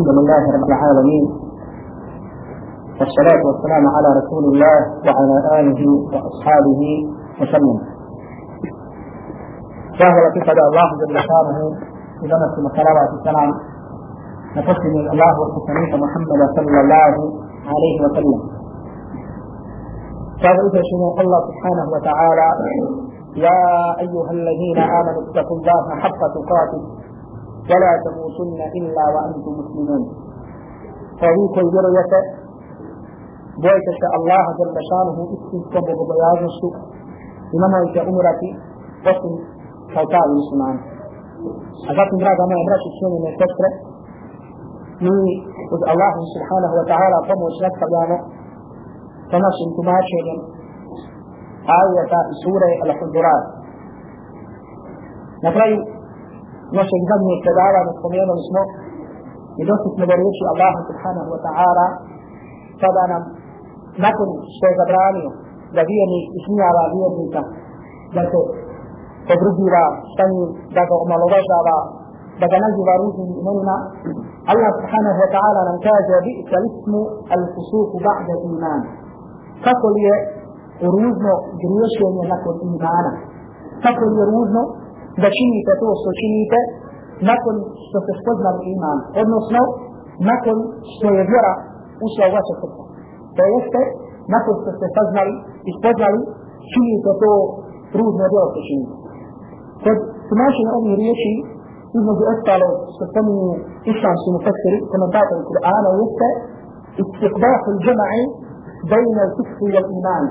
الحمد لله رب العالمين والصلاة والسلام على رسول الله وعلى آله وأصحابه وسلم. فهو لقد الله جل شانه إذا نسلم صلوات السلام نقسم الله والحسنين محمد صلى الله عليه وسلم. فهو إذا الله سبحانه وتعالى يا أيها الذين آمنوا اتقوا الله حق تقاته. ولا تموتن إلا وأنتم مسلمون. فهيك الجرية بويت شاء الله جل شانه استنكب ببياض السوء. إنما إنت أمرتي وسن كوتاء المسلمان. أذاك مراد ما أمرت الشيء من الكسرة ni uz Allah subhanahu wa ta'ala pomoć nastavljamo sa našim tumačenjem ajeta iz sure Al-Hudurat. Našeg zadnjeg predavanja spomenuli smo i došli smo do riječi Allah subhanahu wa ta'ala sada nam nakon što je zabranio da vjernik ismijava vjernika da se podrugiva sa njim, da ga omalovažava, da ga naziva ružnim imenima, Allah subhanahu wa ta'ala nam kaže bi'sa ismu al-fusuku ba'da iman. Kako li je ružno griješenje nakon imana? Kako li je ružno da činite to što činite nakon što se spoznali iman, odnosno nakon što je vjera ušla u vaše srce. To jeste, nakon što ste saznali i spoznali, činite to ružno djelo što činite. Kod tumačenja ovih riječi, između ostalo što spominju islamski mufessiri, komentatori Kur'ana, jeste استقباح الجمع بين الكفر والإيمان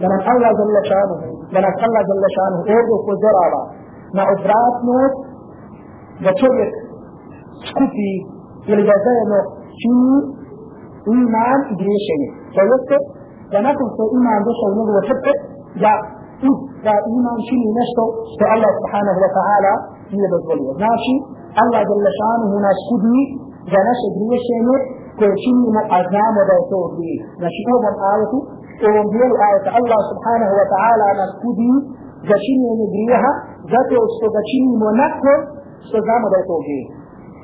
لمن الله جل شانه لمن الله جل شانه أوضو كزرابا na obratnost da čovjek skupi ili da zajedno čini iman i griješenje. To jeste da nakon što iman došao u njegovo srce, da da iman čini nešto što Allah subhanahu wa ta'ala nije dozvolio. Znači, Allah jalla šanuhu nas kudi za naše griješenje koje činimo, a znamo da je to grije. Znači, u ovom ajetu, u ovom dijelu ajeta Allah subhanahu wa ta'ala nas kudi za činjenje grijeha zato što ga činimo nakon što znamo da je to grije.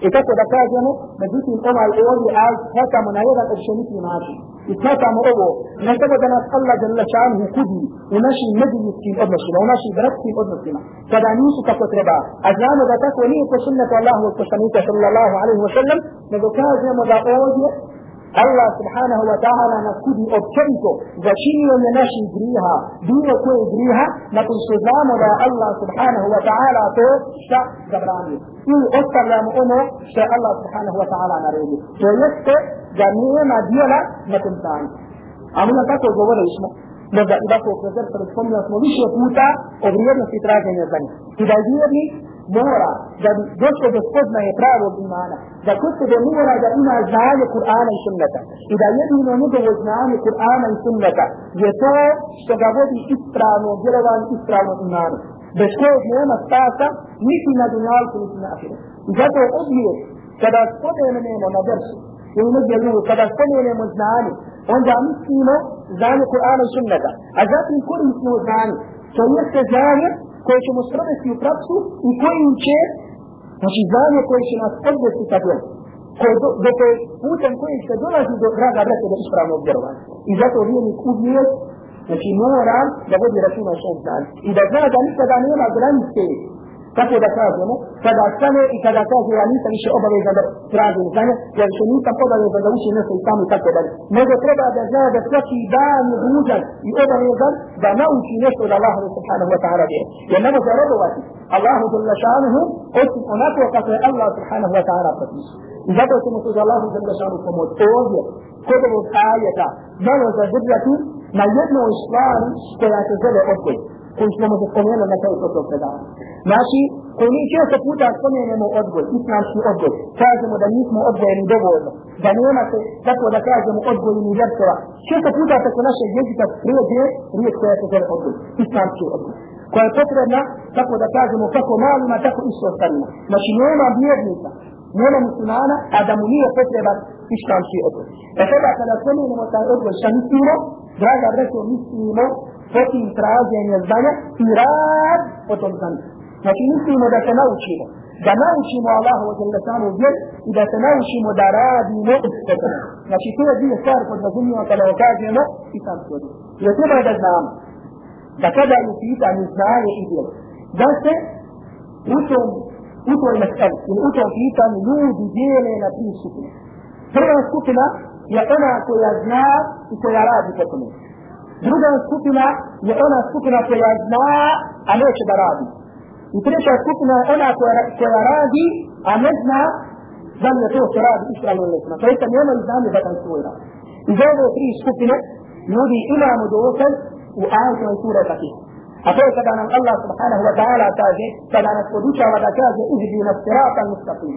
I tako da kažemo, međutim ovaj ovdje ajet shvatamo na jedan općenitni način. I shvatamo ovo, ne samo da nas Allah jalla šanuhu kudi u našim međuljskim odnosima, u našim bratskim odnosima, kada nisu kako treba, a znamo da tako nije po sunnetu Allahu od poslanika sallallahu alaihi wa sallam, nego kažemo da ovdje Allah subhanahu wa ta'ala nas kudi općenito za činjenje naših griha, bilo koje griha, nakon što znamo da Allah subhanahu wa ta'ala to šta zabranio. Ili ostavljamo ono što je Allah subhanahu wa ta'ala naredio. To jeste da nema dijela nakon stanja. A mi nam tako govorili smo, možda i tako kroz smo više puta o vrijednosti traženja za njih. I da vjernik mora da bi došlo do spoznaje pravog imana, da kod sebe mora da ima znanje Kur'ana i sunneta i da jedino njegovo znanje Kur'ana i sunneta je to što ga vodi ispravno djelovanje ispravno imanu. Bez kojeg nema spasa niti na dunjalku niti na ahiru. I zato odlijek kada spomenemo na versu ili negdje drugo, kada spomenemo znanje, onda mislimo znanje Kur'ana i sunneta, a zatim koristimo znanje. To jeste znanje koje ćemo sprovesti u praksu i kojim će, znači znanje koje će nas odvesti ka djelu. Koje do, do koje, putem kojim se dolazi do draga vrata do ispravnog vjerovanja. I zato vjernik uvijek, znači mora da vodi računa o svom znanju. I da zna da nikada nema granice Tako da kažemo, kada stane i kada kaže ja nisam više obavezan da tražim znanje, ja više nisam obavezan da učim nešto i tamo i tako dalje. Nego treba da zna da svaki dan je i obavezan da nauči nešto od Allaha subhanahu wa ta'ala vjeri. Jer ne može robovati Allahu jalla šanuhu osim onako kako je Allah subhanahu wa ta'ala propisao. I zato ćemo se za Allahu jalla šanuhu pomoć ovdje kod ovog ajeta malo zadržati na jednoj stvari koja se zove odgoj koji smo mu spomenuli na kraju tog predavanja. Znači, koji mi često puta spomenemo odgoj, islamski odgoj, kažemo da nismo odgojeni dovoljno, da nema se, tako da kažemo odgojeni vjertova. Često puta preko našeg jezika prijeđe riječ koja se zove odgoj, islamski odgoj koja je potrebna, tako da kažemo, kako malima, tako i isto starima. Znači, nema vjernika, nema muslimana, a da mu nije potreban islamski odgoj. E sada, kada spomenemo taj odgoj, šta mislimo? Draga brećo, mislimo فتي تراز يعني الزنا تراز فتي الزنا لكن انت مدى تناوشي له دا ناوشي مو الله وجل سانو بيت اذا تناوشي مو داراد مو اسكتا لكن كل دي يسار قد نظمي وطلع وكاد يمو يسار قد يتبع دا الزنام دا كدا يسيط عن الزنام يجيب دا سي وطن وطن المسأل ان وطن فيه كان يوجي ديلي نبيه سكنا فرنا سكنا يقنع كل الزنام يتبع راضي كتنين Druga skupina je ona skupina koja zna, a neće da radi. I treća skupina je ona koja, koja radi, a ne zna da li je to što radi ispravno ili neće. To je kad nemaju znanje da radi. I za ove tri skupine ljudi imamo dokaz u ajetima i sura Fatih. A to je kada nam Allah subhanahu wa ta'ala kaže, kada nas podučava da kaže ihdi na sirata mustaqim.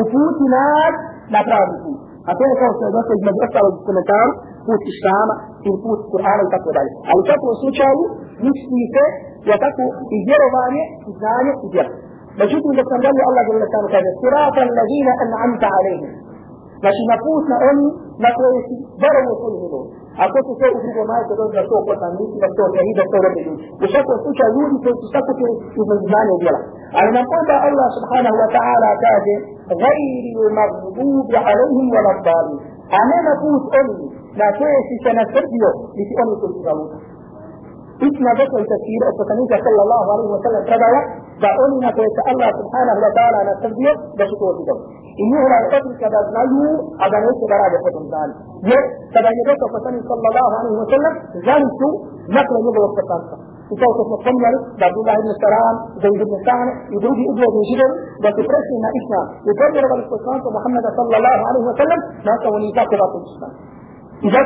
Uputi nas na pravi put. A to je kao što je došlo između ostalog komentaru, put Islama ili put Kur'ana i tako dalje. Ali u takvom slučaju misli se je tako i vjerovanje, i znanje, i vjero. Međutim, da sam dalje Allah jel tamo kaže, sirata allazina an'amta alaihim. Znači na put na oni na koje si verovo svoju milost. Ako se sve u drugom majke dođe to poslanici, da to vjeri, da to dobi ljudi. U svakom slučaju ljudi koji su sakupili između znanja i djela. Ali nam onda Allah subhanahu wa ta'ala kaže, غير المغضوب عليهم ولا الضالين. A ne oni na koje si se nasrdio, niti oni koji su zaluta. Istina došla i tafsir od poslanika sallallahu alaihi wa sallam predaja da oni na koje se Allah subhanahu wa ta'ala nasrdio da su to odbili. I njihova je odlika da znaju, a da neće da rade potom znali. Jer kada je došao poslanik sallallahu alaihi wa sallam, znali su nakon njegovog poslanstva. I kao što smo spomnjali, da Abdullah ibn Saram, da ibn Sa'ne i drugi ugledni židovi, da su prešli na islam i povjerovali poslanstvo Muhammeda sallallahu alaihi wa sallam, nakon oni tako da su islam. إذا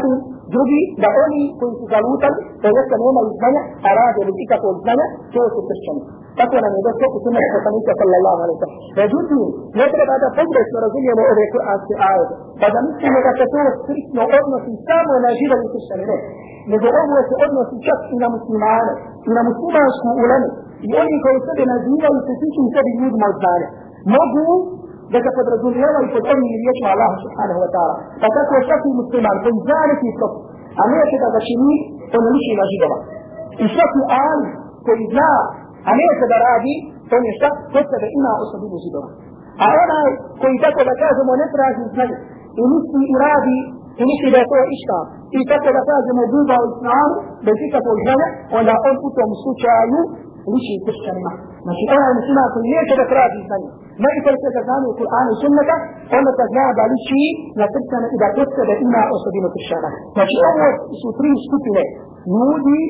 جربي دعوني كنت جلوتا فلسك نوم الزنة أراد ربك الزنة توس الترشن فكنا من ذلك توس سنة حسنك صلى الله عليه وسلم فجدني نترى بعد فجر اسم رجل يمو أبي قرآن في آية بعد مثل مدى كتوس فريس نو أبنى في سام وناجيرا لترشن له نجو أبنى في أبنى في شك إلى مسلمان إلى مسلمان شمؤلان يقولي كوسد نجيرا لترشن سبي يد مزدان مجو da se podrazumijevaju pod ovim riječima Allah subhanahu wa ta'ala. Pa tako je svaki musliman koji zna neki propust, a neće da ga čini, on liči na židova. I svaki ali koji zna, a neće da radi, on šta? Kod sebe ima osobinu židova. A onaj koji tako da kažemo ne traži znanje, i misli i radi, i misli da je to išta, i tako da kažemo duba u islamu, bez ikakvog znanja, onda on u tom slučaju liči kršćanima. Znači onaj muslima koji neće da traži znanje, interesuje da znanje u Kur'anu i sunnata, onda da zna da liči na kršćana i da kod sebe ima osobinu kršćana. Znači ovo su tri skupine ljudi,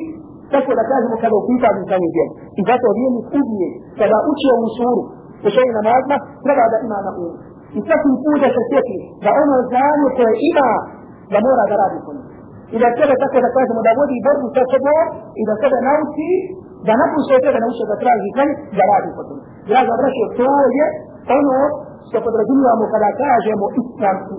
tako da kažemo kada u pitanju znanje djela. I zato vijenik ubije, kada uči ovu suru, u svojim namazima, treba da ima na umu. I svaki put da se sjeti da ono znanje koje ima, da mora da radi po njemu. I da sebe tako da kažemo da vodi borbu sa sobom i da sebe nauči da nakon što je tebe naučio da traži znanje, da radi po tome. Draga braćo, to je ono što podrazumijamo kada kažemo islamski.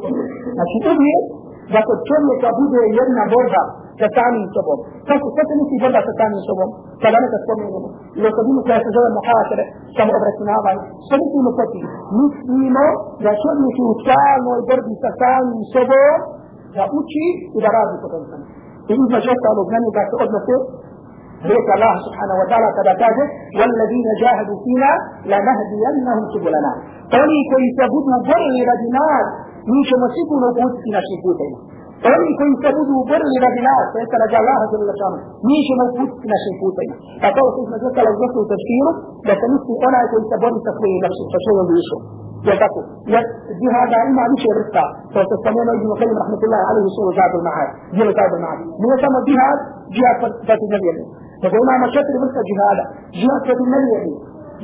Znači uvijek da kod čovjeka bude jedna borba sa samim sobom. Kako sve se misli borba sa samim sobom? Kada neka spomenemo. I osobinu koja se zove muhašere, samo obračunavanje. Što mislimo po tim? Mislimo da čovjek je u stalnoj borbi sa samim sobom, da uči i da radi po tom samim. I između ostalog na njega se odnose ليس الله سبحانه وتعالى قد والذين جاهدوا فينا لنهدينهم سبلنا. تاني كيف بدو بر لبنات نيش مسيكو نبوت فينا شيكوتين تاني كيف بدو بر لبنات فإنك رجع الله جل شانه. نيش مبوت فينا شيكوتين فتاو سيس مجلسة لجلسة وتشكيره لتنسي قنا كيف بر تفريه نفسه فشوه بيشو يتكو يتجيها دائما نيش رفتا فتستمعنا ابن مخيم رحمة الله عليه الصلاة والمعاد جيلة عبد المعاد من يسمى بها جيها فتجنبيا فجونا مشاكل بس جهادا جهاد. كتير مليئي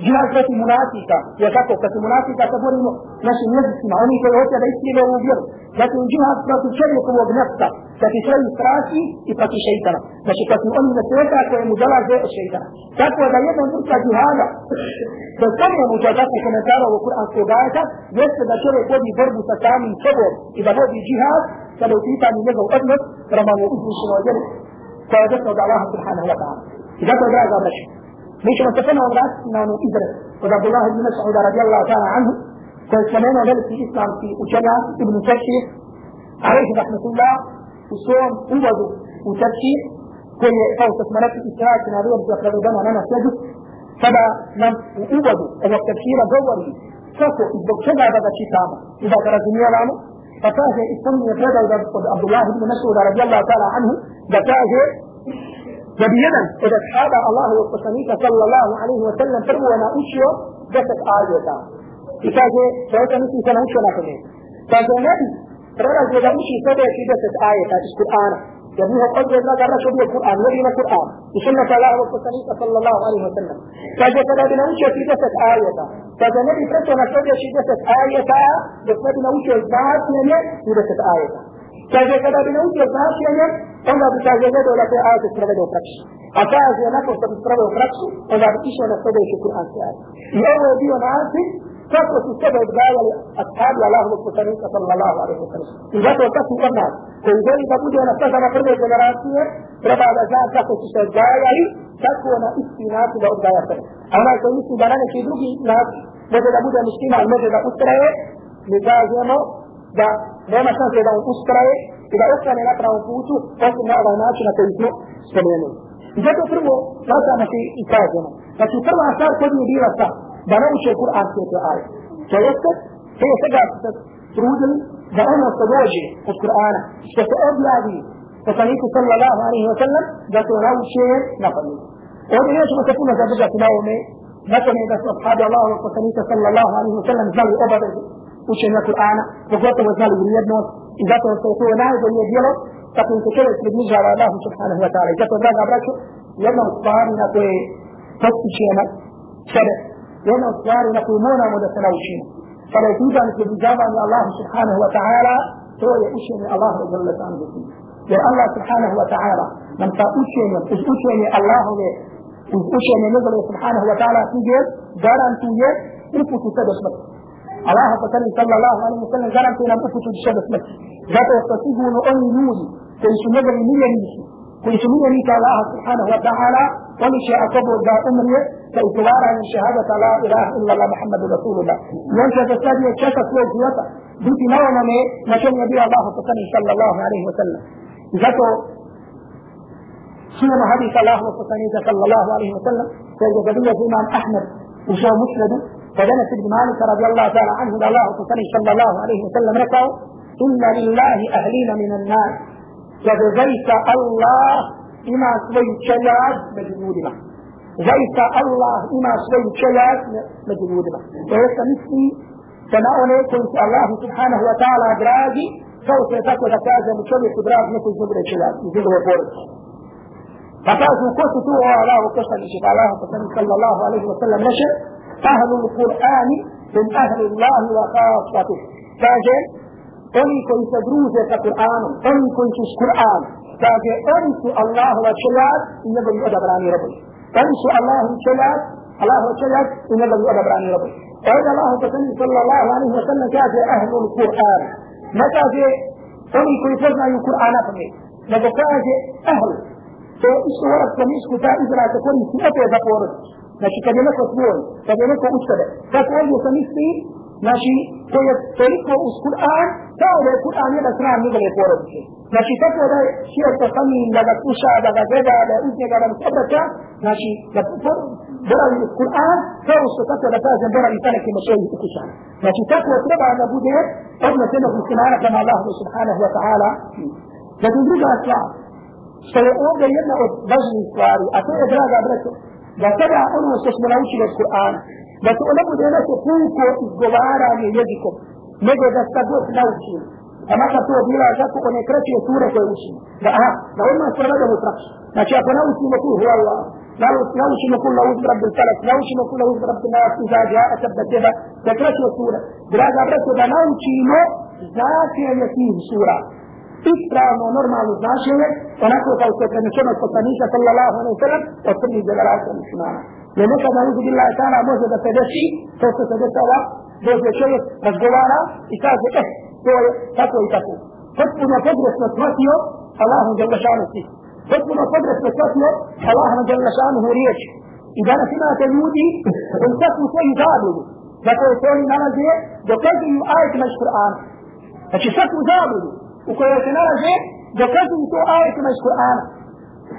جهاد كتير مناسكا يكاكو كتير مناسكا تبوري مو ناشي نيزك ما هوني كي هوتيا بيسي لو بيرو لكن جهاد كتير شريك هو بنفسه. كتير شيء تراسي يفاكي شيطانا ناشي كتير أمي نتوكا كي مجالا زي الشيطان تاكو دا يدا نتوكا جهادا بسكرة مجادات كمتارا وقرآن سوغايتا يسر دا شريك كودي بربو تسامي صبر. إذا هو بجهاد فلو تيتا نيزا وقدمت رمان وقدمت شنو جلس فوجدت وضع الله سبحانه وتعالى. إذا تدعى ذا بشر ليش ما تفنى ورأس نانو إدرة وعبد الله بن مسعود رضي الله تعالى عنه. فالسلامة لدى في الإسلام في أجلى ابن تشيح عليه رحمة الله. وصوم وضع وتشيح كل فوت اسمانات الإسلام كنا رؤى بسرق ربنا لنا سجد فلا نم. وضع ان التشيح دوري فسو إذا كنا بدأ شيء كاما إذا كنا زمية لانو فكاهي اسمه كذا عبد الله بن مسعود رضي الله تعالى عنه فكاهي جبيدا إذا اتحاد الله والقسميك صلى الله عليه وسلم فهو ما أشيو جسد آية فكاهي فهو نسي سنوشو ما كنين. فكاهي نبي رأى جدا اشي سبع في جسد آية اشتر آنه جب وہ قد جلنا کر رہا شبیہ قرآن نبی نے قرآن اسلام صلی اللہ علیہ وسلم صلی اللہ علیہ وسلم کہ جب قد نبی نے شبیہ ست آیتا کہ جب نبی پرچو نہ شبیہ شبیہ ست آیتا جب قد نبی نے ذات نمی شبیہ ست آیتا کہ جب قد نبی نے ذات نمی انہا بسا جزد اولا پر آیت اس رغد اپرکش اتا از یا نکو سب اس رغد اپرکش انہا بکیش انہا سبیہ شبیہ قرآن سے آیتا یہ وہ دیو نارتی kako su sebe odgajali ashabi Allahovog poslanika sallallahu alaihi wa sallam. I zato kako od nas, koji želi da bude na stazama prve generacije, treba da zna kako su se odgajali, kako na isti način da odgaja sebe. A onaj koji misli da na neki drugi način može da bude musliman, može da ustraje, mi kažemo da nema šanse da on ustraje i da ostane na pravom putu, osim na ovaj način na koji smo spomenuli. I zato prvo, nasamo se i kažemo. Znači prva stvar kod je bila ta, da nauče kuranske te aje. To jeste, prije svega se trudili da ono što dođe od Kur'ana, što se objavi poslaniku sallallahu alaihi wa sallam, da to nauče na pamet. Ovdje nećemo se puno zadržati na ovome, nakon je da su ashabi Allahu poslanika sallallahu alaihi wa sallam znali obavezu učenja Kur'ana, pogotovo znali vrijednost i zato što je to najbolje djelo kako se čovjek približava Allahu subhanahu wa ta'ala. I zato, draga braću, jedna od stvari na koje postičemo sebe se naučimo. Kada je pitanje približavanje Allahu subhanahu wa ta'ala, to je učenje Allahu jalla ta'ala. Jer Allah subhanahu wa ta'ala nam sa učenjem, uz učenje Allahove, uz učenje njegove subhanahu wa ta'ala knjige, garantuje uputu sve do smrti. Allah poslanik sallallahu alaihi wa sallam garantuje nam uputu sve do smrti. Zato što sigurno oni ljudi koji su njegovi miljenici, koji su miljenici Allah subhanahu wa ta'ala, oni će ako Bog da umrije, فإتبارا من شهادة لا إله إلا الله محمد رسول الله. يوم شهد السادي يتشاك سوى جوتا دوتي نوما مي مكان نبي الله فتن صلى الله عليه وسلم. جاتو سوى مهدي الله عليه صلى الله عليه وسلم. سيد جبية إمام أحمد وشو مسلم. فدنا سيد مالك رضي الله تعالى عنه صلى الله فتن صلى الله عليه وسلم. ركو إن لله أهلين من النار. جذبيت الله إما سويت شلاج مجبودنا zaista Allah ima svoju čeljak među ljudima. To je sa misli da na one koji se Allahu subhanahu wa ta'ala dragi, kao se tako da kažemo čovjeku drag neko iz njegove čeljak, iz njegove porodice. Pa kažu ko su tu o Allahu poslaniče, pa Allahu poslaniče sallallahu alaihi wa sallam reče, ahlu l-Qur'ani min ahli Allahi wa khasatu. Kaže, oni koji se druže sa Kur'anom, oni koji su s Kur'an, kaže, oni su Allahova čeljak i njegovi odabrani robovi. Ovdje Allahu poslanik sallallahu alaihi wa sallam kaže ahlul Kur'an. Ne kaže oni koji poznaju Kur'ana pa nego kaže ahl. To je isto u arabskom isku ta izraz se koristi opet za porodicu. Znači kad je neko svoj, kad je neko u sebe. Tako ovdje se misli, znači to je toliko uz Kur'an, kao da je Kur'an jedan stran njegove porodice. Znači tako da je široto sami da ga sluša, da ga gleda, da uz njega da mu se obraća, znači da boravi uz Kur'an, kao što tako da kažem boravi sa nekim svojih ukućana. Znači tako treba da bude odnos jednog muslimana prema Allahu subhanahu wa ta'ala. Zatim druga stvar, što je ovdje jedna od važnijih stvari, a to je draga braćo, da sada ono što smo naučili od Kur'ana, da to ne bude neko puko izgovaranje jezikom, nego da šta god naučili. A makar to bila zato one kraće sure koje učimo. Da, aha, da odmah sprovedemo u praksu. Znači ako naučimo tu hu Allah, naučimo kulla uz rabbi salak, naučimo kulla uz rabbi nas, iza dža'a sabda teba, da kraće sure. Draga braćo, da naučimo značenje tih sura. Ispravno, normalno značenje, onako kao što je prenešeno od poslanika sallallahu alaihi sallam, od prvih generacija muslimana. Jer nekad na uzu billahi ta'ala može da se desi, to što se desava, dođe čovjek, razgovara i kaže, eh, to je tako i tako. Potpuno pogrešno shvatio Allahom djelašanu ti. Potpuno pogrešno shvatio Allahom djelašanu riječ. I danas imate ljudi koji svaku svoju zabludu, za koje se oni nalaze, dokazuju ajetima iz Kur'ana. Znači svaku zabludu u kojoj se nalaze, dokazuju to ajetima iz Kur'ana.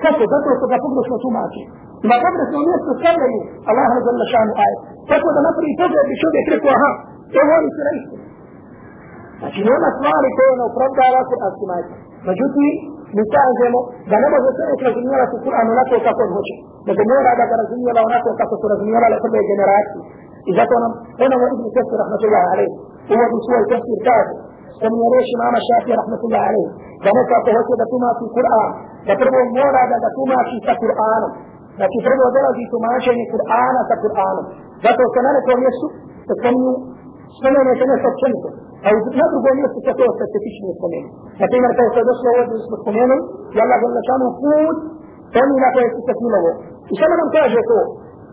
Kako? Zato što ga pogrešno tumači. Na dobro smo mjesto Allah za šanu ajet. Tako da napravi pogled bi čovjek rekao, aha, to voli se na istu. Znači, nema stvari koje ne opravdava kuranski majka. Međutim, mi kažemo da ne može čovjek razumijevati Kur'an onako kako on hoće. Nego mora da ga razumijeva onako kako su razumijevale prve generacije. I zato nam ponovo Ibn Kesir, rahmatullahi alaih, uvodi svoj Kesir kaže, spominje reći mama Šafija, rahmatullahi alaih, da nekako hoće da tumači Kur'an, da prvo mora da ga tumači sa Kur'anom. Znači prvo dolazi tumačenje Kur'ana sa Kur'anom. Zato se na nekom mjestu se spominju, spomenuje se nešto općenito. A na drugom mjestu se to specifično spomenu. Na primjer, kao što je došlo ovdje smo spomenuli, i Allah je šanu put, oni na koje su se smilovo. I samo nam kaže to,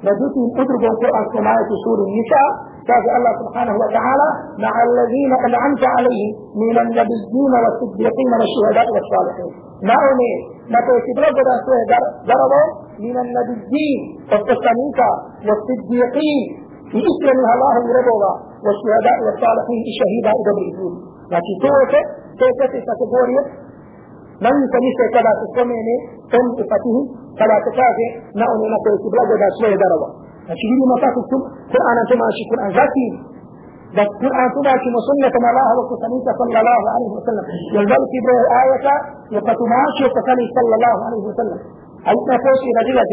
međutim, u drugom Kur'anskom ajetu suru Nisa, Allah subhanahu wa ta'ala, مع الذين أنعمت عليهم من النبيين والصديقين والشهداء والصالحين. ما أني ما تيسي بلغ دربو من النبيين والتصنيك والصديقين. في اسم الله يربوها والشهداء والصالحين الشهيدة إذا بالإذن لكن توقع توقع في كاتيجوريا من يسميش كذا تسميني تم تفتيه كذا تكافي نعم نقول تبلغ دا شوية دربا لما تكتب قرآن أنتم عاشي قرآن ذاتي. بس قرآن تبعك وسنة ما الله وكسنيك صلى الله عليه وسلم. يلزلك به آية يقتماشي وكسني صلى الله عليه وسلم. أيضا فوشي رجلة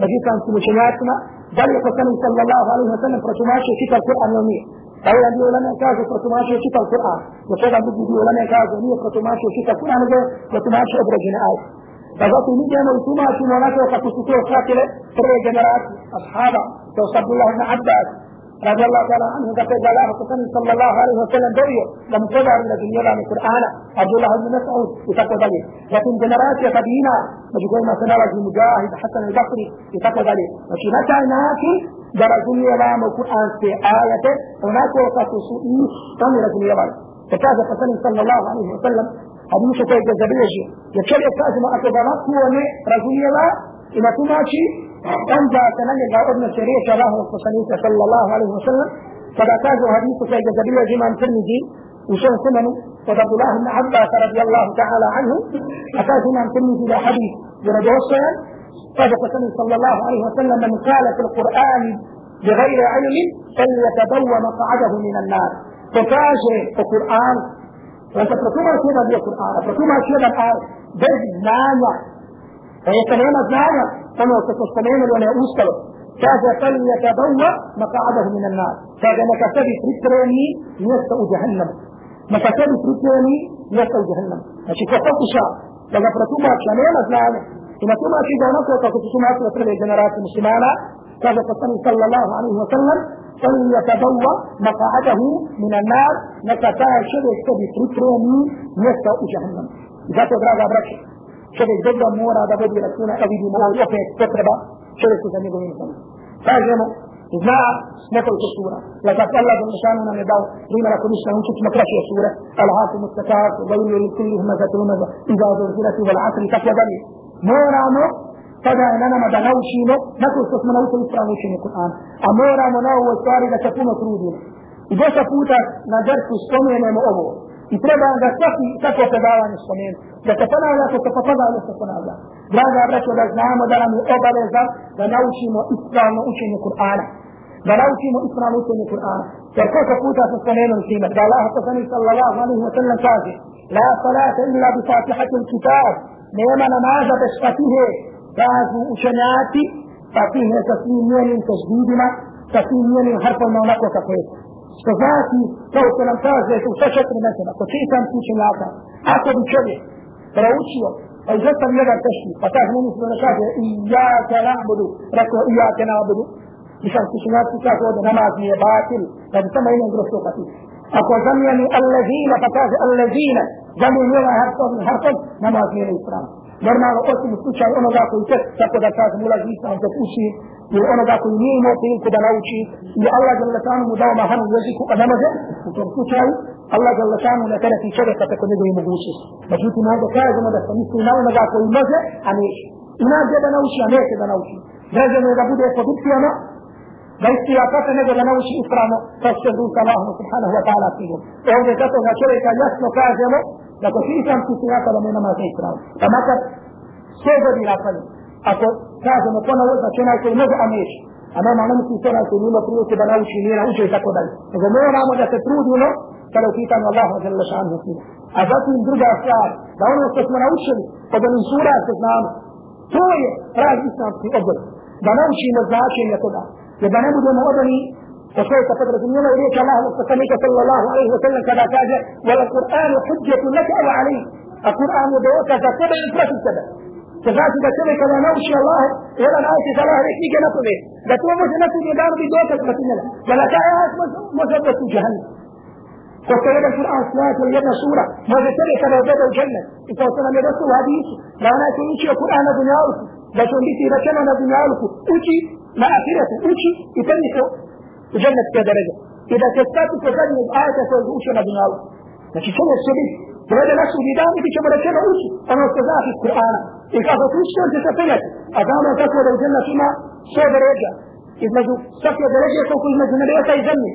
بجي كان سمشياتنا بل يقسم صلى الله عليه وسلم فرسماشي كتاب القرآن يومي أو أن يقول لنا كاز فرسماشي كتاب القرآن. وكذا بدي يقول لنا كاز وني فرسماشي كتاب القرآن فذات نيجي أنا وسماشي وناك وقت تسوكي وخاتلة فرق جنرات أصحابه. وصد الله بن عباس رضي الله تعالى عنه ذكر جلال حسن صلى الله عليه وسلم دعيه لم تدع من الدنيا من القرآن. عبد الله بن مسعود يتقى ذلك لكن جنرات يتبينا. مجدون ما سنرى المجاهد حسن البصري يتقى ذلك وفي متى ناكي درجون يلام القرآن في آية. هناك وقت سوئي تني رجل يلام فكاد حسن صلى الله عليه وسلم حديث في الجزرية يتشري كازم أكبرات هو رجل يلام إما تماشي أنت تنجد ابن الشريف له الصنيف صلى الله عليه وسلم فذكاز حديث في جزبية جمع ترمذي وشن سنن وعبد الله بن عباس رضي الله تعالى عنه أتى جمع ترمذي إلى حديث ورجع السنن فذكر صلى الله عليه وسلم من قال في القرآن بغير علم فليتبوى مقعده من النار فكاجه القرآن وانت فتوما كده بالقرآن فتوما كده الآن bez znanja فهي كلمة znanja كما تستمعون وأنا اوستر كذا فليتبوى مقعده من النار كذا مكتبي تريتريني يسأل جهنم مكتبي تريتريني يسأل جهنم ماشي كفوت شاء لذا فرتوما كلمة znanja إما تما في دونك وتكتما في أسرع الجنرات المسلمانة كذا فصلي صلى الله عليه وسلم ان يتبوى مقعده من النار نكتا شبه سبي تروتروني جهنم. ذات تدرى ذا برش شبه جدا مورا ذا بدي لكونا اوي دي مورا يفه تقربا شبه سبي قوين سبي فاجم إذا نكو تسورة لكت الله جل شانه نمي داو. لكم اشنا هم شك مكرش يسورة العاصم التكار ويلي لكل همزة إذا ذو الزلت والعصر تفضل مورا مورا tada je na nama da naučimo, nakon što smo naučili ispravno učenje Kur'an. A moramo na ovoj stvari da se puno trudimo. I dosta puta na drsu spomenemo ovo. I treba da svaki tako predavanje spomenu. Da se ponavlja, to se popada, da se ponavlja. Draga braćo, da znamo da nam je obaveza da naučimo ispravno učenje Kur'ana. Da naučimo ispravno učenje Kur'ana. Jer koliko puta se spomenuli time, da Allah poslani sallallahu alaihi wa sallam kaže La salata illa bi fatihati kitab nema namaza bez fatihe kažu učenjaci pa sa tim ne sa svim njenim težbidima sa svim njenim harfama onako kako je što znači, kao što nam kaže u sve četiri metena, ko čitam učenjaka, ako bi čovjek proučio, pa izostav jedan teški, pa kaže meni se da kaže i ja te nabudu, rekao i ja te nabudu, i sam učenjaci kaže ovdje namaz mi je batil, da bi samo jedan grosto pati. Ako zamijeni allazina, pa kaže allazina, zamijeni ovaj harfov i harfov, namaz mi je ispravno. Normalno, osim u slučaju onoga koji tek, tako da kažem, ulazi islam, dok uči, ili onoga koji nije imao priliku da nauči i Allah jalla šanu mu dao mahanu jeziku a ne može u tom slučaju Allah jalla šanu ne tereti čovjeka preko njegovi mogućnosti međutim ovdje kažemo da se misli na onoga koji može a neće i nađe da nauči a neće da nauči građano je da bude pod upcijama da istija kako nego da nauči ispravno kao što je Allahom subhanahu wa ta'ala sigurno ovdje zato ga čovjeka jasno kažemo da ko svi sam ti da ne nama za ispravno pa makar sve godina kvalje ako kažemo ponovo, znači onaj koji može, a neće. A nema ne misli to onaj koji nima prilike da nauči, nije naučio i tako dalje. Nego moramo da se trudimo kada u pitanju Allaha za lešanu knjiga. A zatim druga stvar, da ono što smo naučili, kod onim sura se znamo, to je pravi islamski odbor. Da naučimo značenje toga. Jer da ne budemo odani فكيف قدرة من اليك الله مستقيمك صلى الله عليه وسلم كما كان والقرآن حجة لك أو عليك. القرآن بوكا فكما يفرش السبب فذاك ده كده كده أنا وش الله يلا أنا عايز صلاح ليك نيجي نطلع ده تو مش نفس اللي دار دي دوتك ما تنلا ولا تعي اسم مسبب في جهنم. فكده ده القرآن سمعت اللي سورة. ما بتري لو ده الجنة؟ انت وصلنا من رسول حديث. لا أنا كل شيء القرآن ده نيالك ده شو دي تي ده كده ده نيالك أوتي. ما اخرته اوتي يتنسو u džennetske dereže. I da će stati kod zadnjeg ajata koji je učio na dunjaluku. Znači čovjek će biti Dovede na sudnji dan i bit ćemo rečeno uči ono što znaš iz Kur'ana. I kako tu uči, on će se penjati. A znamo tako da u džennet ima sve deređa. Između svake deređe koliko između nebesa i zemlje.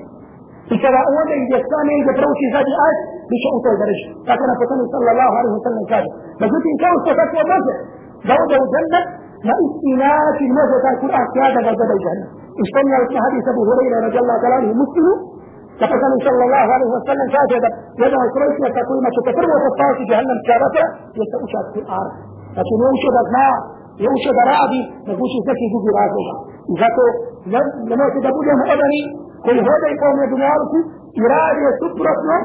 I kada ode ide sami ide prouči zadnji ajet, bit će u toj deređi. Tako na poslani sallallahu alaihi wa sallam kaže. Međutim, kao što tako može da ode u džennet, ما استناد الموت وكان كل أحسابه بدل الجنة. اشتمع في حديث أبو هريرة رضي الله تعالى عنه مسلم. فقال إن الله عليه وسلم شاهد يدعى كريسنا تقول ما تتفر وتصار في جهنم كارثة يتأشد في الأرض. لكن يوشد ما يوشد رعبي نقوش سكي جو براسه إذا تو لما تقول لهم أبني كل هذا يقوم يدنى عرفه إرادة سبرتنا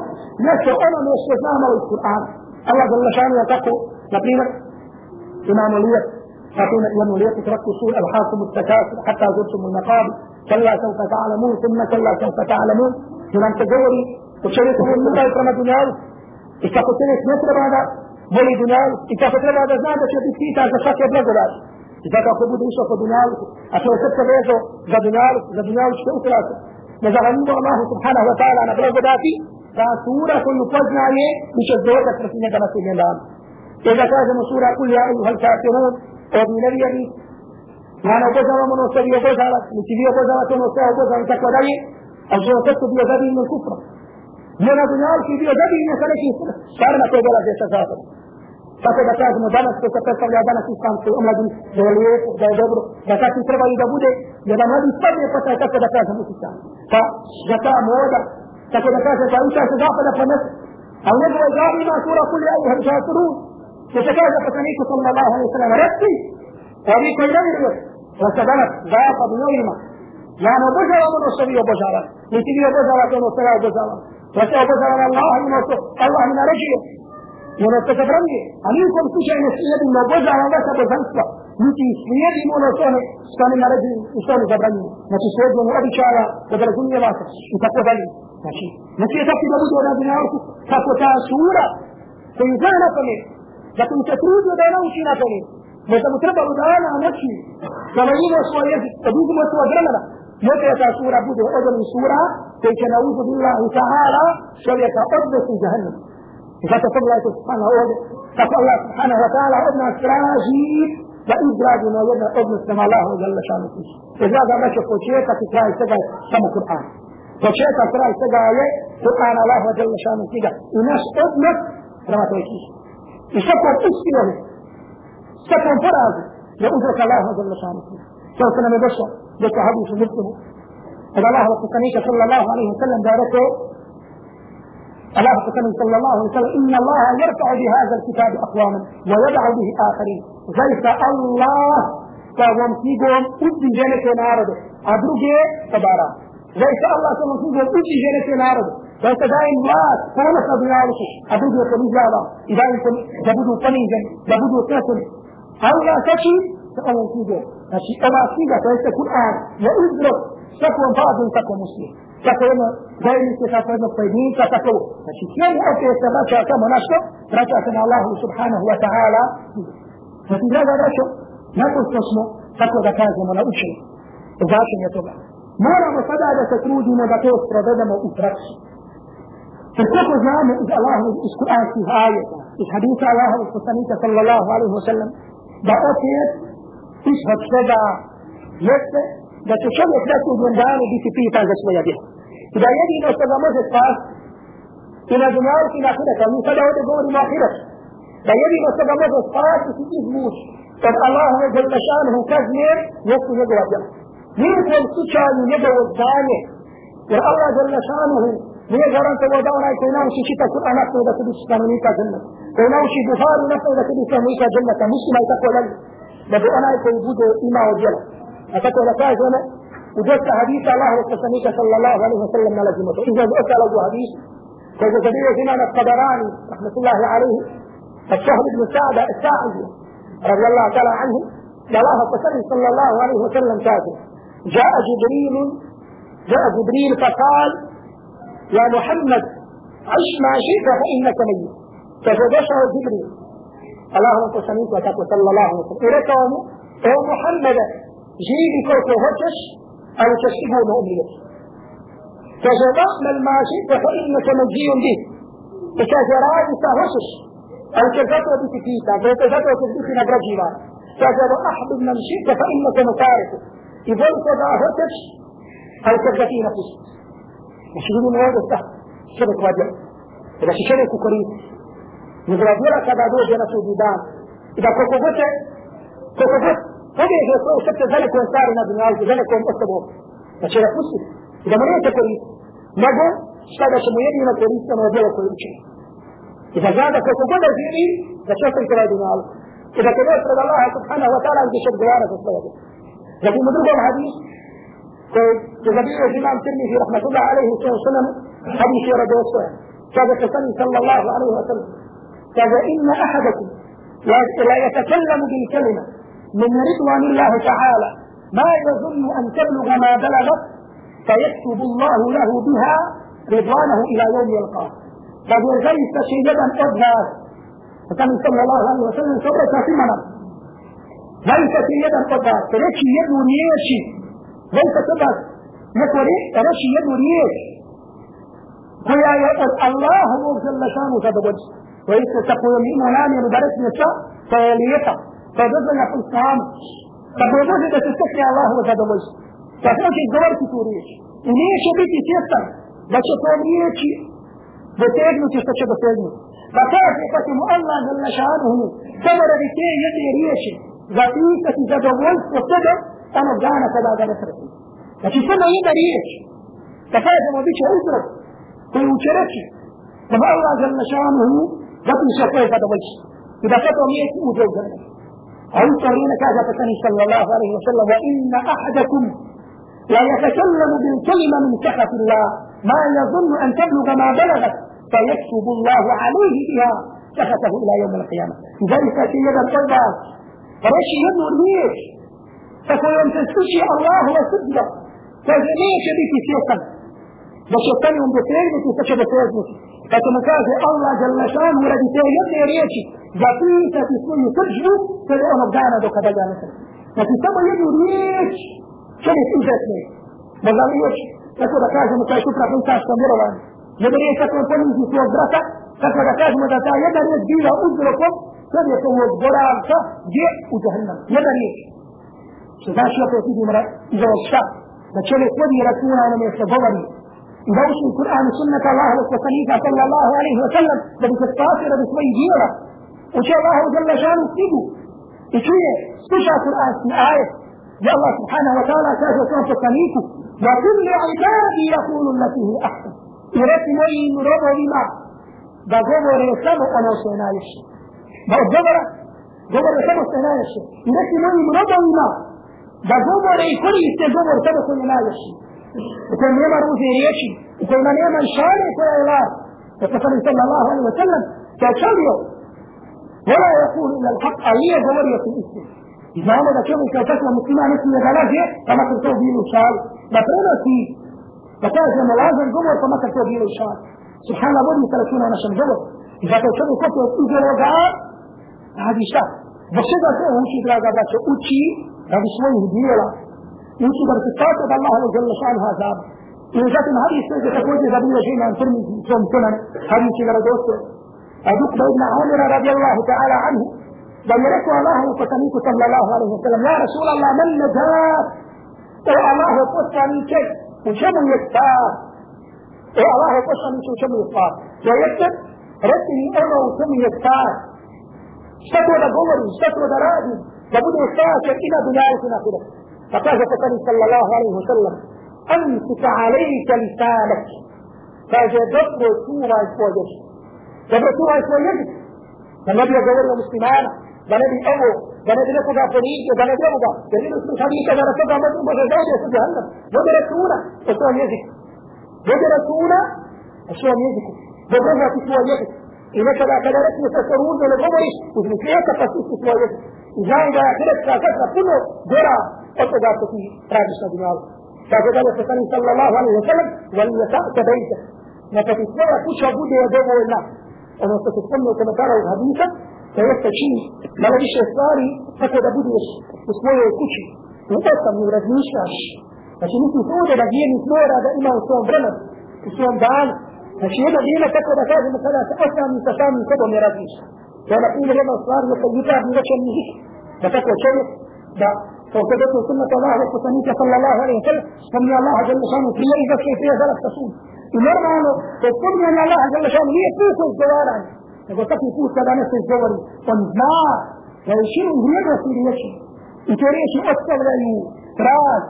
نسو أنا نسو نعمل القرآن. الله جل شأنه يتقو. نبريمك إمام الوية فقيل يوم ليت تركوا سوء الحاكم التكاثر حتى زرتم المقابر. كلا سوف تعلمون ثم كلا سوف تعلمون. لمن تجوري وشريكم من الله دنياو إذا كنت نسر بعد؟ ولي دنياو إذا كنت بعد زاد شيء في تاج شاك يبلغ إذا كنت بود إيش في دنياو أشوف كتب بيزو za دنياو što ukrasa نزغنوا الله سبحانه وتعالى da sura koju poznaje i će dokaz protiv njega na sudnjem danu. I da kažemo sura kul ja ejuhal kafirun, je to bio zabiljen kufra. Ne na dunjalki bio zabiljen sa nekim stvarima koje dolaze sa zatom. Tako da kažemo danas ko se predstavlja danas islamskoj omladini da je lijepo, da je dobro, da tako treba i da bude, jer da mladi spadne pa taj tako da kažemo islam. Pa da ta moda, tako da kaže pa uša se zapada pa nes, a u njegovoj glavi ima sura kuli ajuha i šasuru, gdje فشكاه فتنيك صلى الله عليه وسلم رأسي فريك يدير وسبنت ضعف بنويمة لأن بجرة من أصلي وبجرة لكن يبجرة من أصلي وبجرة فشأ بجرة الله من أصلي الله من رجل من أصلي برمي أليكم تشعي نسلي يدي من بجرة لك بزنسة لكن يدي من أصلي سكان من رجل أصلي برمي ما تسويد من أبي شعر بدل دنيا لك وتقوى بلي ماشي ماشي يتكي بلد ولا دنيا أرسل تقوى تأسورة فإن كانت منه لكن تتروج بينه في نفسه ما تمتربع دعانا نفسي كما يجب أسوأ يجب تبوك ما سوى جرمنا متى تأسورة بوده أجل سورة؟ كي نعوذ بالله تعالى شريك أرض في جهنم. فتقول الله سبحانه وتعالى تقول الله سبحانه وتعالى أبنى سراجي لإدراج ما يبنى أبنى سمع الله جل شأنه. إذا هذا ماشي فوشيكا في كرائي سجا سمع القرآن. فوشيكا كرائي سجا عليه قرآن الله جل شأنه. سجا ونس أبنى رمى تيكيش Allah Allah šanu knjiga. Kao se nam je došlo, došlo hadisu muslimu, od Allaha wa poslanika sallallahu alaihi wa sallam da je rekao الله سبحانه صلى الله عليه وسلم إن الله يرفع بهذا الكتاب أقواما ويدع به آخرين زيت الله فهم فيهم أدي جنة نارد أدرجي تبارا زيت الله فهم فيهم أدي جنة نارد زيت دائم واس كون سبيارك أدرجي كنجابا إذا يكون جبدو فنيجا جبدو كسر الله تشي فهم فيهم Znači, ova knjiga, to jeste Kur'an, je uzrok svakom vazu i svakom muslimu. kako jedno zajednice, kako jedno pojedinca, tako znači cijeli opet se vraća samo na što? Vraća se na Allahu subhanahu wa ta'ala. Znači, draga braćo, nakon što smo, tako da kažemo, naučili značenje toga, moramo sada da se trudimo da to sprovedemo u praksu. فالشيخ الإسلام إذا الله القرآن في آية الحديث الله والقسطنطين صلى الله عليه وسلم. بأسيت إشهد شبع يسر دا تشبع ثلاثة جندان دي في فيه تانجا شوية بيها إذا يدي إنه شبع موسى الصاف إلى جنال في ناخرة كمي فلا هو دبور ناخرة دا يدي إنه شبع موسى الصاف في فيه موش طب الله جل شأنه كذنير يسر يدوى جنال يمكن سوشا يدوى الزاني. والله جل شأنه نيجران تودا ونا كناو شيء كتا كنا تودا كده سكانوني كجنة كناو شيء بخار ونا تودا كده سكانوني كجنة كمش ما يتقول لي بدو أنا يكون بودو إما وجل أتقول لك أيضا وجدت حديث الله وسلمك صلى الله عليه وسلم ما لزمه إذا جئت له حديث فإذا جئت هنا القدراني رحمة الله عليه الشهر بن سعد الساعدي رضي الله تعالى عنه الله وسلم صلى الله عليه وسلم كاتب جاء جبريل جاء جبريل فقال يا محمد عش ما شئت فإنك ميت. فجدشه جبريل. اللهم وتقوى صلى الله عليه وسلم. إليكم أو محمد جيبي كوكو هجش أو تشبه أمنية فجد ما شئت فإنك مجزي به. فكذا هجش أو كذبت بتكيتا فكذبت بتكيتا نبرجيرا فجد أحبب من شئت فإنك مفارقه إذا هجش أو كذبتي نفسك. يشيلون الواد ده شبك واد ده شيء شبك كريم. نقول أقول لك هذا هو جلس الجدار إذا كوكبته كوكبته هذه هي صور شبك ذلك وانتارنا بن عز ذلك وانتبه فشيء رفسي إذا مريت كريم ماذا؟ شتاد شمويني من كريم سما ديو كريم. شيء إذا جاد كوكبته ذي فشوف الكلام بن عز إذا كنا أسرد الله سبحانه وتعالى أن تشد جوانا في الصلاة. لكن مدرب الحديث الحديث كذبير الإمام الترمذي رحمة الله عليه وسلم حديث يرد وصوه كذا كسني صلى الله عليه وسلم. كذا إن أحدكم لا يتكلم بالكلمة من رضوان الله تعالى ما يظن أن تبلغ ما بلغت فيكتب الله له بها رضوانه إلى يوم يلقاه. فهو ليس شيئا أبهى فكان صلى الله عليه وسلم في منام ليس شيئا أبهى فلكي يدو نيشي ليس كذا نقول رشي يدريش هيا يقول الله جل شأنه تدبج وإذ تقول من منام مدرس نساء فيليتا. فجزنا في السلام فبوجود إذا تستكي الله تدبج فتوشي الدور توريش ليش بيتي سيسا بس توريش بتجنو تستشي بتجنو فكيف يقسم الله جل شانه ثمر بكي يدري ريش غطيسة تدبج وصدق أنا جانا كذا جانا سرسي لكن سنة يدري إيش تفاجأ ما بيش أسرق في وشركي فما الله جل شانه قبل شكوه هذا وجه إذا كتب ميت أوجه جنة أو ترين كذا تكني صلى الله عليه وسلم وإن أحدكم لا يتكلم بالكلمة من سخط الله ما يظن أن تبلغ ما بلغت فيكتب الله عليه بها سخطه إلى يوم القيامة لذلك في يد القلب فرشي يده ليش فكون تستشي الله وسجده فليش بك سيكا بشيطان يوم بسير بك تشبه سيكا فكما كاز الله جل شانه ولدي سيئة ريشي ذاتيسة تسوي تجو فلأنا بدانا دو كذا جانا لكن سما يدو ريش شريف إجاسني مزال ريش تكو دكاز مكاي شكرا في تاش تنبرا وان يدري تكو فنين في سوى برسا تكو دكاز مدتا يدري بيلا أجركم سبيكم وبرارسا جيء وجهنم يدري شذا شيء في مرة إذا الشاب بچلے خود یہ رسول اللہ نے سے بولی دوش القرآن سنة الله وسنيك صلى الله عليه وسلم بدك تتاثر بسوي جيرا وشاء الله جل شانه تيجو إشوية سشا قرآن في آية يا الله سبحانه وتعالى كاجة كان تسنيكو وكل عبادي يقول التي هي أحسن إرسي مين ربو بما دا غبر يسمو أنا سينايش دا غبر غبر يسمو سينايش إرسي مين ربو بما da govore i da govore i koriste govor kada koji je najljepši, U kojem nema ružne riječi, u kojima nema šale koja je laž. Da se sami sallallahu alaihi wa sallam, da je čovio, vola je kul ila l'haq, a nije govorio su istinu. I znamo da čovjek kao takva muslima ne smije da laže, pa makar to bilo u šali, Da prenosi, da kažemo lažan govor, pa makar to bilo u šali. Subhana vodi se računa našem govoru. I zato čovjek hoće uzelo ga, radi šta? Zbog čega to uči, draga braćo, uči هذا شوية هدية لا يمشي بارتكاته بالله وجل شأن هذا. إن جاءت من هذه السيدة تقول إذا بنا جينا أن ترمي جوم كنن هذه شيء لردوسه أدوك بإبن عامر رضي الله تعالى عنه. بل يركوا الله وفتنيك صلى الله عليه وسلم. يا رسول الله من نجاة إيه الله وقصة من كي وشم يكتار إيه الله وقصة من كي وشم يكتار يا يكتب رتني أرى وشم يكتار شكرا دا قولي شكرا دا راجي فبدو خاشر إلى دنياه في ناخره فقال صلى الله عليه وسلم أمسك عليك لسانك. فجدته سورة عيسو يجب جب رسول عيسو يجب فالنبي يجول المسلمان بنبي اوه بنبي لكو ذا فريق بنبي اوه ذا جميل اسم حديثة ذا رسول ذا مجموع ذا جاوه يسو جهنم جب رسول عيسو يجب جب رسول عيسو يجب جب رسول عيسو يجب إنك لا تدرك مستسرون ولا جبريش وفي نسيحة تفسيس عيسو يجب I nekada znam da je hrvatska kazna puno gora od toga što ti tražiš na dunjalu. Tako da je poslanik sallallahu alaihi wa sallam, vali wal yasa'ta bejte. Neka ti svoja kuća bude dovoljna. Ono što se spomne u komentara od hadisa, da jeste čini malo više stvari tako da budeš u svojoj kući. U osamnu razmišljaš. Znači nisi ovdje da vijenik mora da ima u svom vremenu, u svom danu. Znači jedno vrijeme tako da kažemo kada se osami sa samim sobom ne razmišljaš. Da se jutarnji večer nije. Da tako čovjek da وكذلك سنة الله وسنة صلى الله عليه وسلم سمي الله جل شانه في إذا كيف ذلك تصوم ومرنا تقول أن الله جل شانه هي فوق الزوار يقول تكي فوق كذا نفس الزوار فنزنا يشير هي رسول يشي يتريش أكثر لا يتراز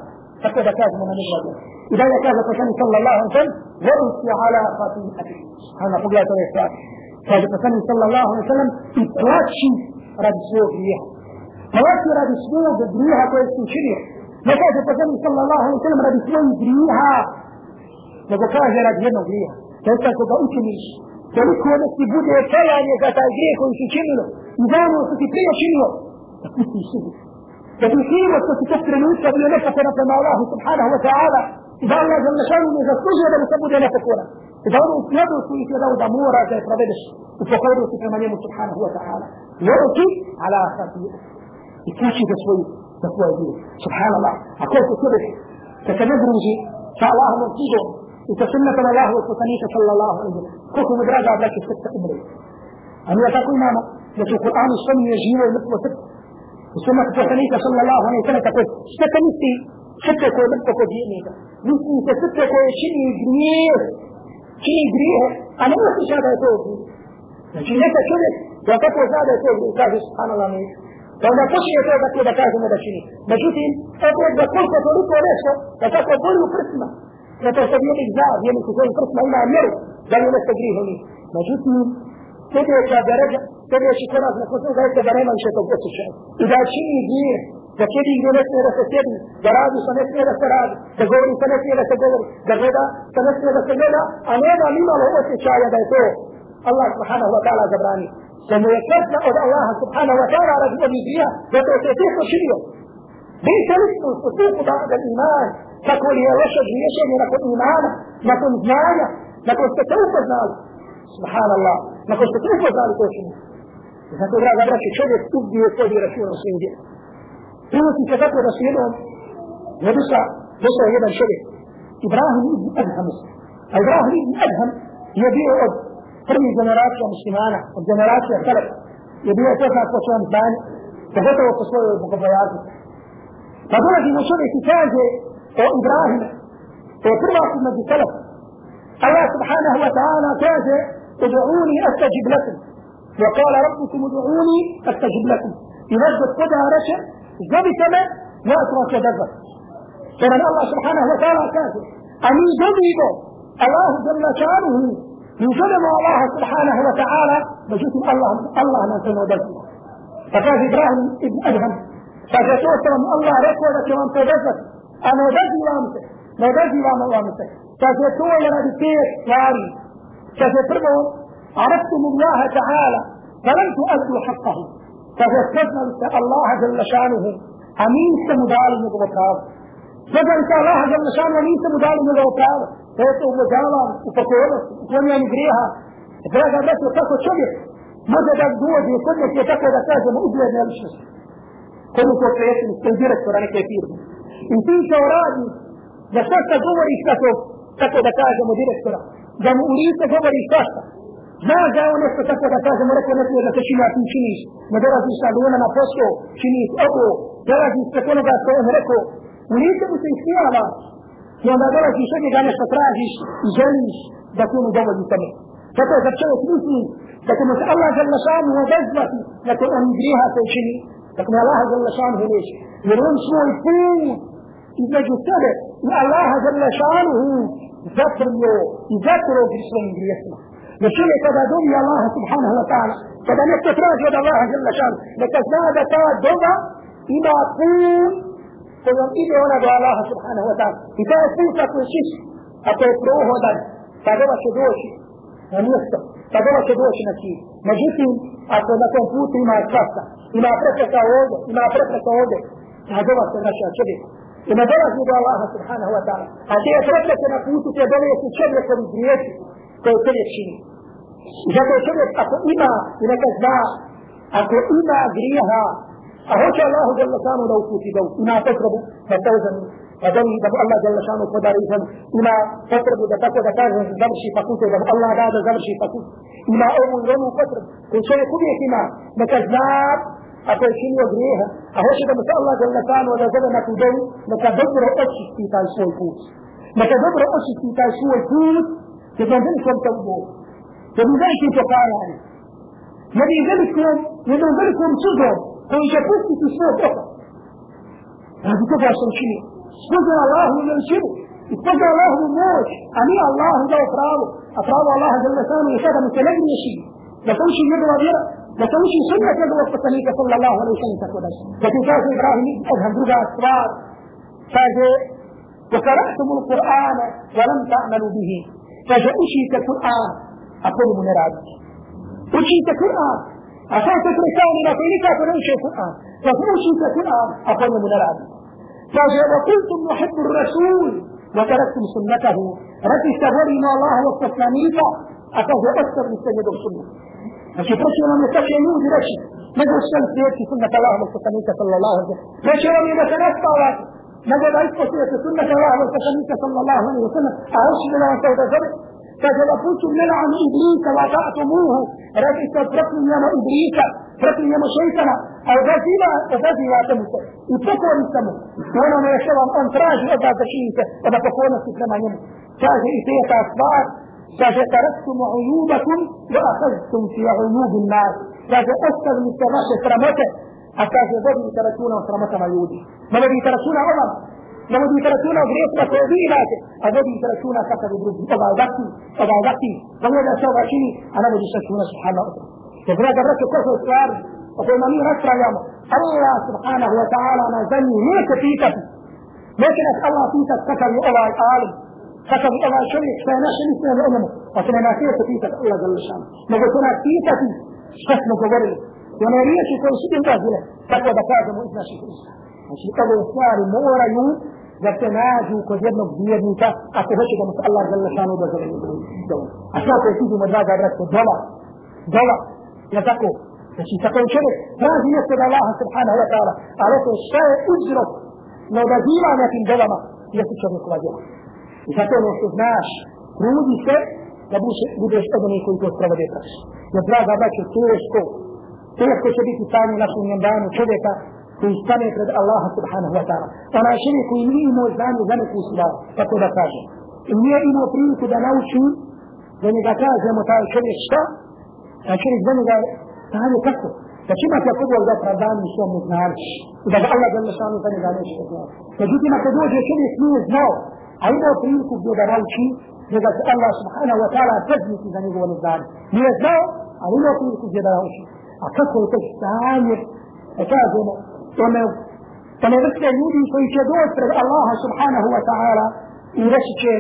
فكذا كاز من الرجل إذا كاز فشان صلى الله عليه وسلم ورسي على خطيئته هذا قبلة الإسلام كاز فشان صلى الله عليه وسلم إطلاقشي رد سوق ليها Hawati radi svog griha koje su učinio. Ne kaže poslanik sallallahu alaihi sallam radi svojih griha, nego kaže radi jednog griha. To je tako da učiniš. Toliko da ti bude kajanje za taj grijeh koji si učinio. I za ono što ti prije činio. Da pustiš sebi. Da ti krivo što ti tog trenutka bio nepokora prema Allahu subhanahu wa ta'ala. I da Allah za šanu ne zaslužuje da mu se bude nepokora. I da ono u su je dao da mora da je provedeš u pokornosti prema njemu subhanahu wa ta'ala. Jeruki ala hatiru. i kući za svoju za svoje djelo. Subhanallah. A koliko čovjek da se ne druži sa Allahom knjigom i sa sunnetom Allahovog poslanika sallallahu alaihi wa koliko mu draga braće srca umre. A mi tako imamo da se u Kur'anu spominje živo i mrtvo srce. U sunnetu poslanika sallallahu alaihi wa sallam tako sve to misli srce koje je mrtvo kod vjernika. Misli se srce koje čini grijeh, čini grije, a ne osjeća da je to grije. Znači neka čovjek da tako zna da je to grije, kaže subhanallah mi da pa onda počinje to da da kažemo da čini. Međutim, opet da koliko toliko nešto, da tako boli u prsima, Zato što se vjernik zna, vjernik u svojim prsima ima mjeru, da li nešto grije nije. Međutim, sljedeća daraja, sljedeći korak na kod toga jeste da nema više tog osjećaja. I da čini grijeh, da sjedi gdje ne smije da se sjedi, da radi što ne smije da se radi, da govori što ne smije da se govori, da gleda što ne smije da se gleda, a nema nimalo osjećaja da je to Allah subhanahu wa ta'ala zabrani. لأنه يتبع od Allaha subhanahu wa ta'ala radi ovih grija, zato je to teško činio. Bejte listu u suku ba'da iman, kako li je loše griješenje nakon imana, nakon znanja, nakon ste to upoznali. Subhanallah, nakon ste to upoznali to čini. Zato, draga braće, čovjek ubije sebi račun u svim djelom. كانوا في كتاب رسولهم ولسه لسه هيدا الشرك إبراهيم ابن ادهم إبراهيم ابن ادهم يبيع ارض ترمي جنراتيا مسلمانا الجنراتيا خلق يبيع تسعه قصور مكان فبطلوا قصور المقبلات فقولوا في مسؤول احتجاج إبراهيم فكل واحد من السلف الله سبحانه وتعالى كاد ادعوني استجب لكم وقال ربكم ادعوني استجب لكم ينزل قدى رشد زبتنا لا اترك دبر فمن الله سبحانه وتعالى كافر أمي جديد الله جل شأنه. يوجد الله سبحانه وتعالى بجوت الله الله من سنة دزل فقال إبراهيم ابن أدهم. فجتوت من الله ركوة كمان تدزل أنا دزل وامسك ما دزل وامسك فجتوت لنا بكير ياري فجتوت عرفتم الله تعالى. فلم تؤدوا حقه. فجتوت الله جل شانه أمين سمدال مضبطات فجتوت الله جل شانه أمين سمدال umožavam u pokornost, uklonjanje grijeha. Draga braćo, kako čovjek može da dođe kod neke, tako da kažemo, ugledne ličnosti. Kod nekog predsjednika, kod direktora neke firme. I ti kao radi, da šta šta govoriš tako, tako da kažemo direktora, da mu u lice govoriš svašta. ماذا ونفس تكتب تكتب مركبة نفسه إذا تشيل عن شنيش مدرج يشعلون ما فسكو شنيش أبو درج يستكون بعد سوء مركو وليس بسيسي على يا مدرج يشعلون قام يشتراجش يجلش دكون دول يسمع فتو تبشو سنسي لكن مسألة جل شام وجزمة لكن أن يجريها في شني لكن الله جل شام هليش يرون شنو يفين إذا جسد الله جل شانه ذكر يو ذكر يو بسوء مشي كده دنيا الله سبحانه وتعالى. كده نتفرج يا الله جل شان لكن هذا كان إما أقول كلهم إيدي هنا دو الله سبحانه وتعالى. إذا أقول كل شيء. يعني أتفروه هذا كده شدوش ونفسه كده شدوش نسي نجيسي أقول لكم فوتي ما أكسا إما أفرق كأوده إما أفرق كأوده هذا سنشاء شبه إما دوما الله سبحانه وتعالى. أتفرق كنا فوتي كده يسي شبه كنا koje čovjek čini. I zato čovjek ako ima i neka zna, ako ima grijeha, a hoće Allahu jalla šanu da uputi da ima potrebu da tezani, da doni da mu Allah jalla šanu podari izan, ima potrebu da tako da kaže da završi fakulte, da mu Allah da da završi fakulte. Ima ovu i onu potrebu koju čovjek uvijek ima, neka zna ako je činio grijeha, a hoće da mu se Allah jalla šanu da zove na tu dovu, neka dobro očisti taj svoj put. Neka dobro očisti taj svoj put, jednom تجنبكم توبوا فبذلك تقال عنه يعني. ذلكم يدعو ذلكم سجوا فيجفوك تسوى بها هذا كفى شيء؟ سجى الله من الشرك اتجى الله من الموت أمي الله ذا أفراله أفراله الله جل وسلم يشهد من كلام يشيء لكوش يدعو ذلك لكوش سنة يدعو الصحيح صلى الله عليه وسلم. لكن فتشاهد إبراهيم أذهب رجاء أسرار فاجئ إيه؟ وقرأتم القرآن ولم تعملوا به. Kaže, učite Kur'an, a komu mu ne radite. Učite Kur'an, A sad se prestani na koji nikako ne uče Kur'an. Kad učite Kur'an, a po njemu ne radi. Kaže, وَقُلْتُمْ نُحِبُّ الرَّسُولِ وَتَرَكْتُمْ سُنَّتَهُ Rekli ste volimo Allahovog poslanika, a kaže, ostavili ste njegov sunnet. Znači, proći vam je tako ljudi reći, nego sve slijeti sunnet Allahovog poslanika, sallallahu alaihi wa sallam. Proći vam je da se nastavate, nego da isposlijete sunnet Allahovog poslanika, sallallahu alaihi wa sallam, a oči da vam se odazove, kaže da puću nelan iblisa la ta'tumuhu rekli ste proklinjamo iblisa proklinjamo šeitana a odaziva odazivate mu se i pokorite mu i ono ne što vam on traži od vas da činite od da pokornosti prema njemu kaže i peta stvar kaže taraktum kaže vodite računa o sramotama ljudi ne vodite računa o vam ne vodite računa o grijesima koje vi imate, a vodite računa kakav je drugi. Ovaj vati, ovaj vati, da gleda se ova čini, a ne vodiš računa subhanahu wa ta'ala. Jer draga braćo, ko su stvari o kojima mi raspravljamo, Allah subhanahu wa ta'ala na zemlji neće pitati. Neće nas Allah pitati kakav je ovaj alim, kakav je ovaj čovjek, šta je naše mišljenje o njemu. Pa će nas neće pitati Allah za lišan. Nego će nas pitati šta smo govorili. I one riječi koje su izrazile, tako da kažemo iz naših usta. Znači, ove stvari moraju da se nađu kod jednog vjernika ako hoće da mu se Allah žele šanu da zove dovolj. A što ako je vidimo, draga bratko, dola, dola, je tako? Znači, tako je čovjek, traži mjesto da Allah subhanahu wa ta'ala, ali to šta je uzrok na odazivanje tim dolama, jesu čovjekova djela. I zato ono što znaš, trudi se da budeš od onih koji to sprovode praši. Jer, draga bratko, teško, teško će biti stanje našem danu čovjeka koji stane pred Allaha subhanahu wa ta'ala. Ona je čovjek koji nije imao znanje za neku stvar, tako da kaže. I nije imao priliku da nauči, da njega kažemo taj čovjek šta, a čovjek za njega stane kako. Da će imati ako Bog da pravdani u svom neznanju. I da ga Allah da nešanu za njega neće znao. Međutim, ako dođe čovjek nije znao, a imao priliku gdje da nauči, njega se Allah subhanahu wa ta'ala kazniti za njegovo neznanje. Nije znao, a imao priliku gdje da nauči. A kako je to stanje, da kažemo, tome, tome vrste ljudi koji će doći pred Allaha subhanahu wa ta'ala i reći će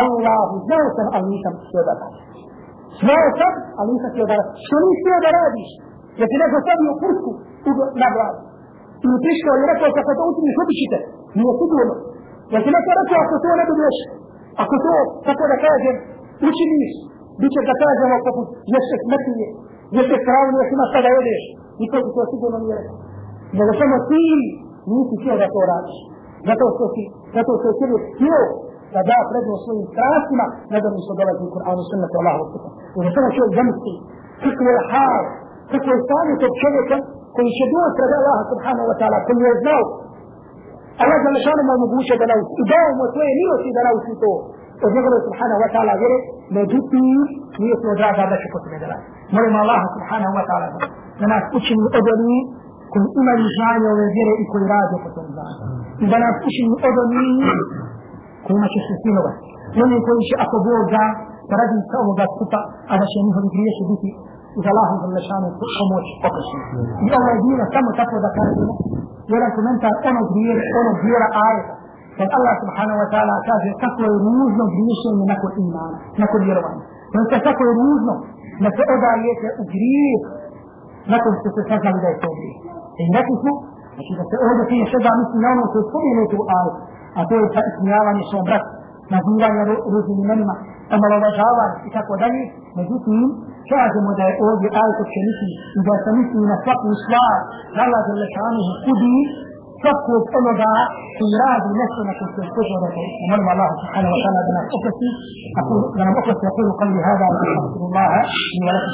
Allahu, znao sam, ali nisam htio da radim. Znao sam, ali nisam htio da radim. Što nisi htio da radiš? Jer ti neko stavio pušku na glavu. I prišao i rekao kako to učiniš, ubićite. Nije sigurno. Jer ti neko rekao ako to ne budeš, ako to, tako da kažem, učiniš, bit će da kažemo poput jeste smrtije, jeste kravno, jeste ima šta da jedeš. Niko ti to sigurno nije rekao nego samo ti nisi htio da to radiš. Zato što si, zato što si htio da da predno svojim strastima, nego mi se dolazi u Kur'anu sunnetu Allahu Kuta. Jer samo čovjek zamisli, kako je hal, kako je stanje tog čovjeka koji će doći pred Allaha subhanahu wa ta'ala, koji je znao Allah za lešanu mu omoguće da nauči. I dao mu svoje milosti da nauči to. Od njegove subhanahu wa ta'ala vjere, međutim, nije smo draga da će kod tebe da radi. Molim Allah subhanahu wa ta'ala da nas učini od onih koji imaju znanje ove vjere i koji rade po tom znanju. I da nas učini od onih kojima će se sinovati. Oni koji će, ako Bog da, radi sa ovoga skupa, a da će njihovi griješi biti uz Allahom Zalešanu pomoć oprošeni. I ovo je bilo samo tako da kažemo, jedan komentar onog vjera, onog vjera ajeta, kad Allah subhanahu wa ta'ala kaže kako je ružno griješenje nakon imana, nakon vjerovanja. Znači kako je ružno da se odajete u grijeh nakon što ste saznali da je to grijeh. I rekli smo, znači da se ovdje prije svega misli na ono što je spomenuto u ajetu, a to je sa ismijavanje svom bratu, nazivanje ružnim imenima, omalovažavanje i tako dalje. Međutim, kažemo da je ovdje ajet će misli i da se misli na svaku stvar, da Allah za lešanuhu kudi svakog onoga koji radi nešto na koji se uspježno rekao. Molim Allah subhanahu wa ta'ala da nas oprosti, da nam oprosti, أقول قولي هذا وأستغفر الله لي ولكم